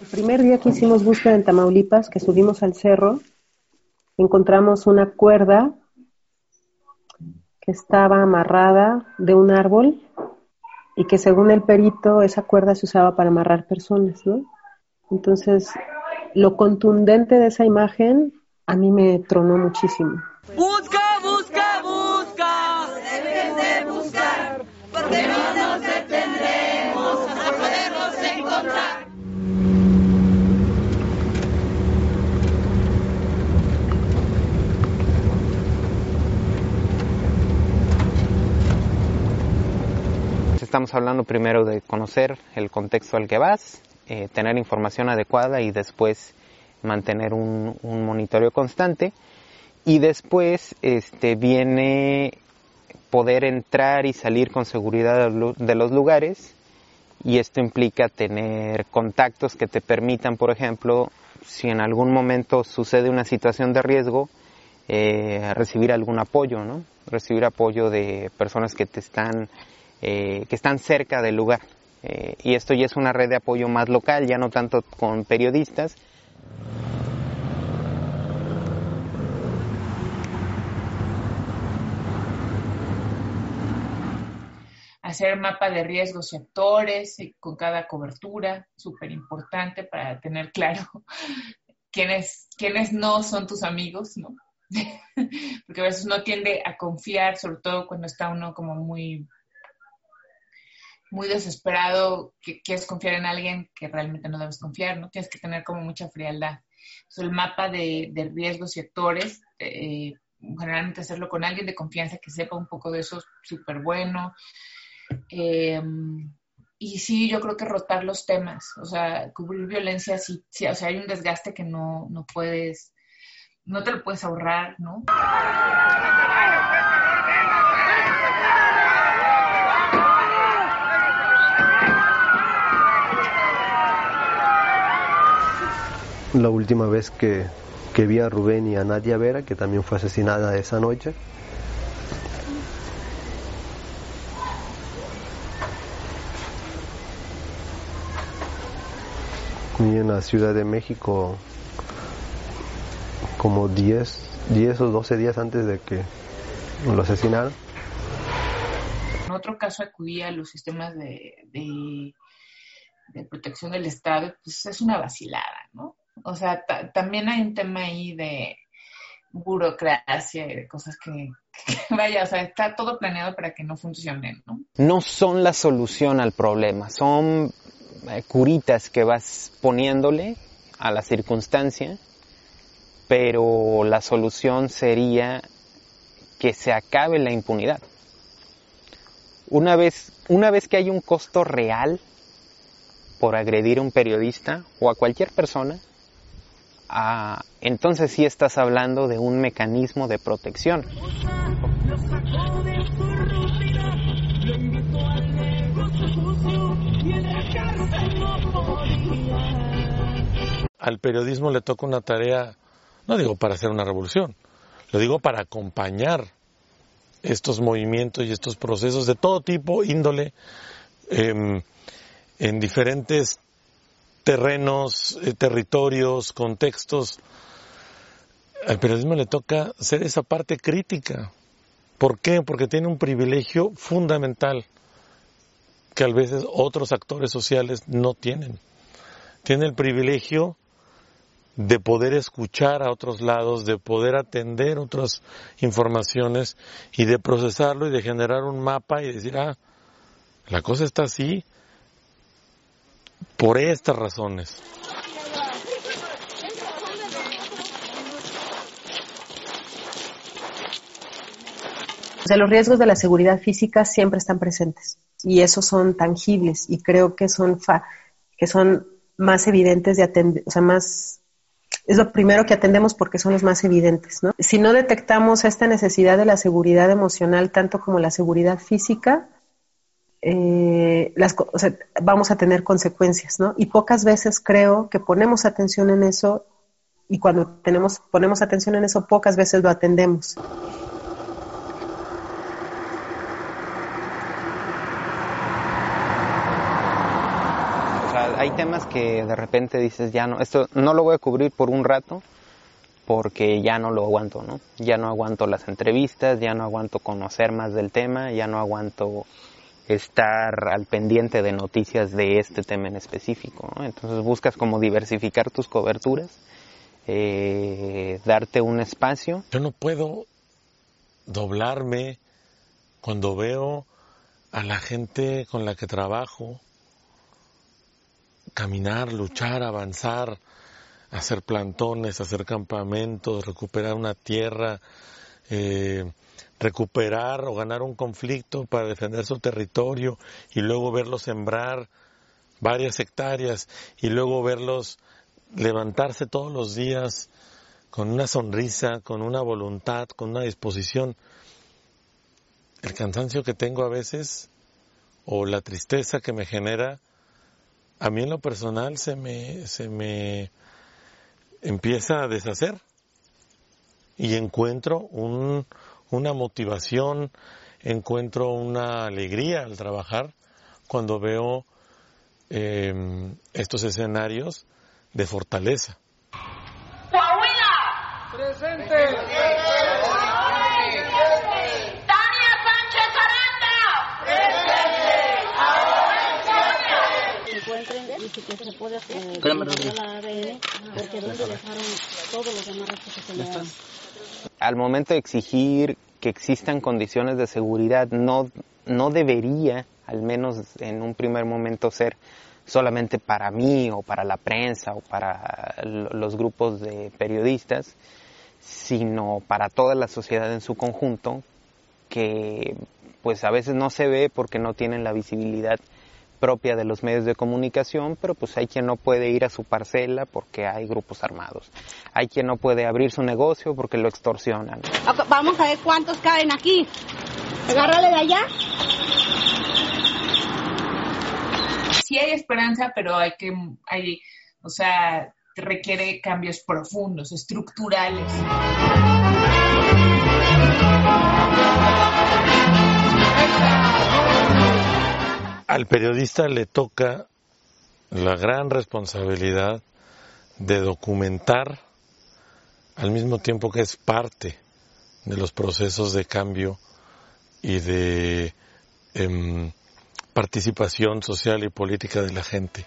El primer día que hicimos búsqueda en Tamaulipas, que subimos al cerro, encontramos una cuerda que estaba amarrada de un árbol y que según el perito esa cuerda se usaba para amarrar personas, ¿no? Entonces, lo contundente de esa imagen a mí me tronó muchísimo. Busca, busca, busca, debes de buscar, porque no Estamos hablando primero de conocer el contexto al que vas, eh, tener información adecuada y después mantener un, monitoreo constante. Y después este, viene poder entrar y salir con seguridad de los lugares y esto implica tener contactos que te permitan, por ejemplo, si en algún momento sucede una situación de riesgo, eh, recibir algún apoyo, ¿no? Recibir apoyo de personas que te están eh, que están cerca del lugar. Eh, y esto ya es una red de apoyo más local, ya no tanto con periodistas. Hacer mapa de riesgos y actores eh, con cada cobertura, súper importante para tener claro quiénes, quiénes no son tus amigos, ¿no? Porque a veces uno tiende a confiar, sobre todo cuando está uno como muy muy desesperado, que quieres confiar en alguien que realmente no debes confiar, ¿no? Tienes que tener como mucha frialdad. el mapa de, riesgos y actores, eh, generalmente hacerlo con alguien de confianza que sepa un poco de eso, súper bueno. Em, y sí, yo creo que rotar los temas, o sea, cubrir violencia, sí, sí o sea, hay un desgaste que no, no puedes, no te lo puedes ahorrar, ¿no? La última vez que, vi a Rubén y a Nadia Vera, que también fue asesinada esa noche. Y en la Ciudad de México como 10, 10 o 12 días antes de que lo asesinaran. En otro caso acudía a los sistemas de, de, de protección del Estado, pues es una vacilada, ¿no? O sea, también hay un tema ahí de burocracia y de cosas que, vaya, o sea, está todo planeado para que no funcionen, ¿no? No son la solución al problema, son eh, curitas que vas poniéndole a la circunstancia, pero la solución sería que se acabe la impunidad. Una vez, una vez que hay un costo real por agredir a un periodista o a cualquier persona, Ah, entonces sí estás hablando de un mecanismo de protección. Al periodismo le toca una tarea, no digo para hacer una revolución, lo digo para acompañar estos movimientos y estos procesos de todo tipo, índole, em, en diferentes terrenos, eh, territorios, contextos. Al periodismo le toca ser esa parte crítica. ¿Por qué? Porque tiene un privilegio fundamental que a veces otros actores sociales no tienen. Tiene el privilegio de poder escuchar a otros lados, de poder atender otras informaciones y de procesarlo y de generar un mapa y decir, ah, la cosa está así, por estas razones. O sea, los riesgos de la seguridad física siempre están presentes y esos son tangibles y creo que son que son más evidentes de atender, o sea, más es lo primero que atendemos porque son los más evidentes, ¿no? Si no detectamos esta necesidad de la seguridad emocional tanto como la seguridad física, eh, las, vamos a tener consecuencias, ¿no? Y pocas veces creo que ponemos atención en eso y cuando tenemos, ponemos atención en eso, pocas veces lo atendemos. hay temas temas que de repente dices, ya no, esto no lo voy a cubrir por un rato porque ya no lo aguanto, ¿no? Ya no aguanto las entrevistas, ya no aguanto conocer más del tema, ya no aguanto estar al pendiente de noticias de este tema en específico, ¿no? Entonces buscas como diversificar tus coberturas, eh, darte un espacio. Yo no puedo doblarme cuando veo a la gente con la que trabajo caminar, luchar, avanzar, hacer plantones, hacer campamentos, recuperar una tierra, eh, recuperar o ganar un conflicto para defender su territorio y luego verlos sembrar varias hectáreas y luego verlos levantarse todos los días con una sonrisa, con una voluntad, con una disposición. El cansancio que tengo a veces o la tristeza que me genera a mí en lo personal se me, se me empieza a deshacer y encuentro un, una motivación, encuentro una alegría al trabajar cuando veo eh, estos escenarios de fortaleza. Coahuila. Presente. Tania Sánchez Aranda. Presente. Ahora encuentren y si que se puede hacer la ADN porque donde dejaron todos los demás restos Al momento de exigir que existan condiciones de seguridad, no, no debería, al menos en un primer momento, ser solamente para mí o para la prensa o para los grupos de periodistas, sino para toda la sociedad en su conjunto, que pues a veces no se ve porque no tienen la visibilidad propia de los medios de comunicación, pero pues hay quien no puede ir a su parcela porque hay grupos armados. Hay quien no puede abrir su negocio porque lo extorsionan. Vamos a ver cuántos caen aquí. Agárrale de allá. Sí hay esperanza, pero hay que, hay, o sea, requiere cambios profundos, estructurales. Al periodista le toca la gran responsabilidad de documentar al mismo tiempo que es parte de los procesos de cambio y de em, participación social y política de la gente.